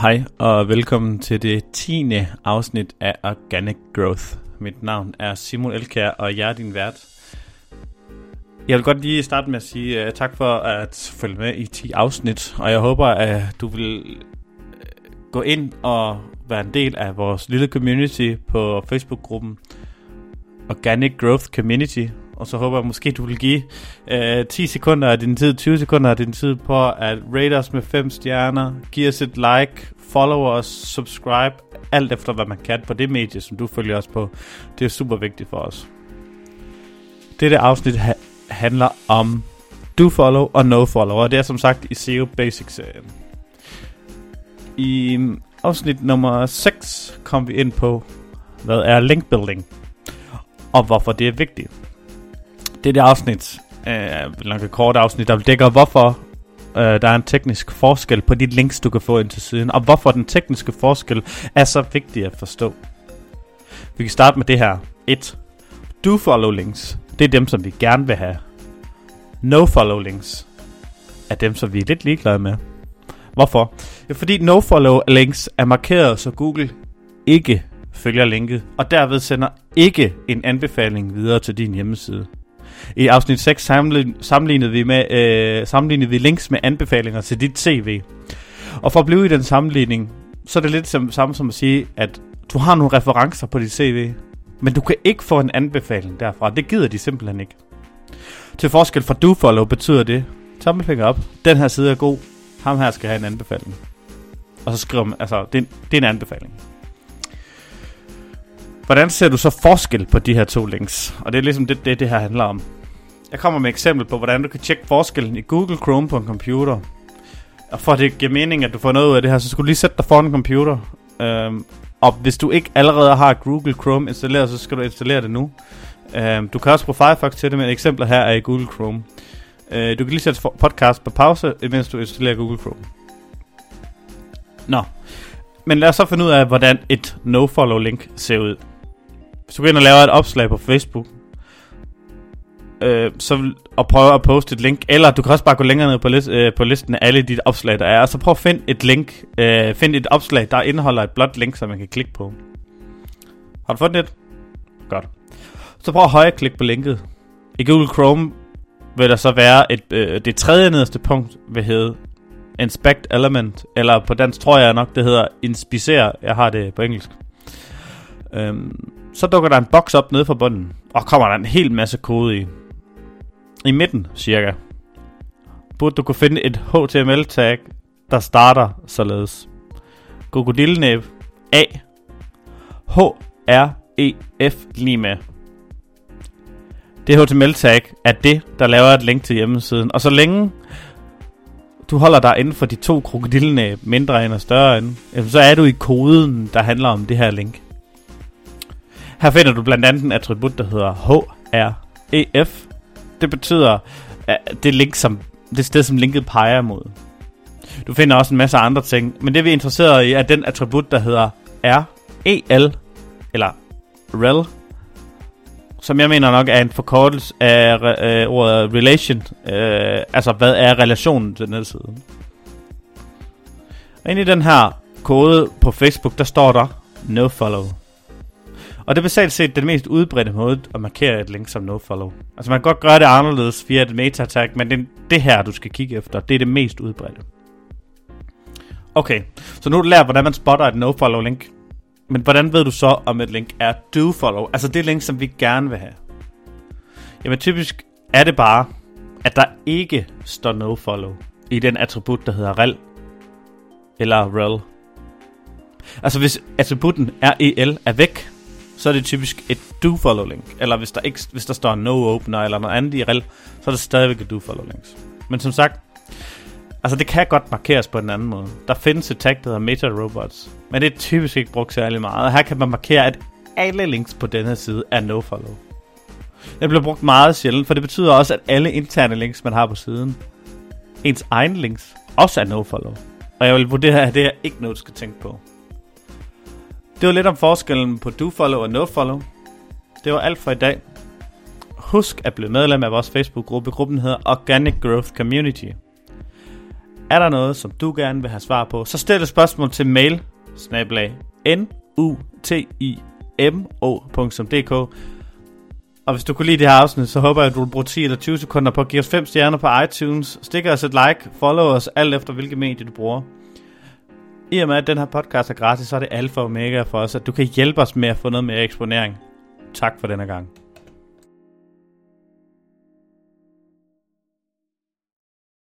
Hej og velkommen til det 10. afsnit af Organic Growth. Mit navn er Simon Elkær, og jeg er din vært. Jeg vil godt lige starte med at sige uh, tak for at følge med i 10 afsnit, og jeg håber, at du vil øh, gå ind og være en del af vores lille community på Facebook-gruppen Organic Growth Community, og så håber jeg måske, du vil give øh, 10 sekunder af din tid, 20 sekunder af din tid på at rate os med 5 stjerner, give os et like, follow os, subscribe, alt efter hvad man kan på det medie, som du følger os på. Det er super vigtigt for os. Dette afsnit ha- handler om do follow og no follow, og det er som sagt i SEO Basics-serien. I afsnit nummer 6 kom vi ind på, hvad er link building, og hvorfor det er vigtigt. Det er det afsnit, øh, nok et kort afsnit, der dækker, hvorfor øh, der er en teknisk forskel på de links, du kan få ind til siden, og hvorfor den tekniske forskel er så vigtig at forstå. Vi kan starte med det her. 1. Do follow links. Det er dem, som vi gerne vil have. No follow links er dem, som vi er lidt ligeglade med. Hvorfor? Ja, fordi no follow links er markeret, så Google ikke følger linket, og derved sender ikke en anbefaling videre til din hjemmeside. I afsnit 6 sammenlignede vi, med, øh, sammenlignede vi links med anbefalinger til dit CV. Og for at blive i den sammenligning, så er det lidt som, samme som at sige, at du har nogle referencer på dit CV, men du kan ikke få en anbefaling derfra. Det gider de simpelthen ikke. Til forskel fra dofollow betyder det, tommelfinger op, den her side er god, ham her skal have en anbefaling. Og så skriver man, altså, det, det er en anbefaling. Hvordan ser du så forskel på de her to links? Og det er ligesom det, det, det her handler om. Jeg kommer med et eksempel på, hvordan du kan tjekke forskellen i Google Chrome på en computer. Og for at det giver mening, at du får noget ud af det her, så skulle du lige sætte dig foran en computer. Øhm, og hvis du ikke allerede har Google Chrome installeret, så skal du installere det nu. Øhm, du kan også bruge Firefox til det, men eksempler her er i Google Chrome. Øh, du kan lige sætte podcast på pause, imens du installerer Google Chrome. Nå. Men lad os så finde ud af, hvordan et no-follow link ser ud. Hvis du går ind og laver et opslag på Facebook, øh, så og prøve at poste et link, eller du kan også bare gå længere ned på, list, øh, på listen af alle de opslag, der er, og så prøv at finde et link, øh, find et opslag, der indeholder et blåt link, som man kan klikke på. Har du fundet det? Godt. Så prøv at højreklikke på linket. I Google Chrome vil der så være et, øh, det tredje nederste punkt, vil hedde Inspect Element, eller på dansk tror jeg nok, det hedder Inspicere, jeg har det på engelsk. Øhm, så dukker der en boks op nede fra bunden, og kommer der en hel masse kode i. I midten, cirka, burde du kunne finde et HTML-tag, der starter således. Krokodillenæb A H R E F lige med. Det HTML-tag er det, der laver et link til hjemmesiden. Og så længe du holder dig inden for de to krokodillenæb, mindre end og større end, så er du i koden, der handler om det her link. Her finder du blandt andet en attribut, der hedder href. Det betyder at det link, som det sted, som linket peger mod. Du finder også en masse andre ting, men det vi er interesseret i er den attribut, der hedder rel, eller rel, som jeg mener nok er en forkortelse af øh, ordet relation, øh, altså hvad er relationen til den side. Og inde i den her kode på Facebook, der står der no follow. Og det er basalt set den mest udbredte måde at markere et link som nofollow. Altså man kan godt gøre det anderledes via et meta-tag, men det, det her, du skal kigge efter, det er det mest udbredte. Okay, så nu har du lært, hvordan man spotter et nofollow link. Men hvordan ved du så, om et link er dofollow? Altså det link, som vi gerne vil have. Jamen typisk er det bare, at der ikke står nofollow i den attribut, der hedder rel eller rel. Altså hvis attributen rel er væk, så er det typisk et do-follow link. Eller hvis der, ikke, hvis der står no opener eller noget andet i rel, så er det stadigvæk et do-follow links. Men som sagt, altså det kan godt markeres på en anden måde. Der findes et tag, der hedder meta robots, men det er typisk ikke brugt særlig meget. Her kan man markere, at alle links på denne side er no-follow. Det bliver brugt meget sjældent, for det betyder også, at alle interne links, man har på siden, ens egen links, også er no-follow. Og jeg vil vurdere, at det er ikke noget, du skal tænke på. Det var lidt om forskellen på dofollow og nofollow. Det var alt for i dag. Husk at blive medlem af vores Facebook-gruppe. Gruppen hedder Organic Growth Community. Er der noget, som du gerne vil have svar på, så stil et spørgsmål til mail, snablag, n-u-t-i-m-o.dk Og hvis du kunne lide det her afsnit, så håber jeg, at du vil bruge 10 eller 20 sekunder på at give os 5 stjerner på iTunes. Stik os et like, follow os alt efter hvilke medier du bruger. I og med, at den her podcast er gratis, så er det alfa og omega for os, at du kan hjælpe os med at få noget mere eksponering. Tak for denne gang.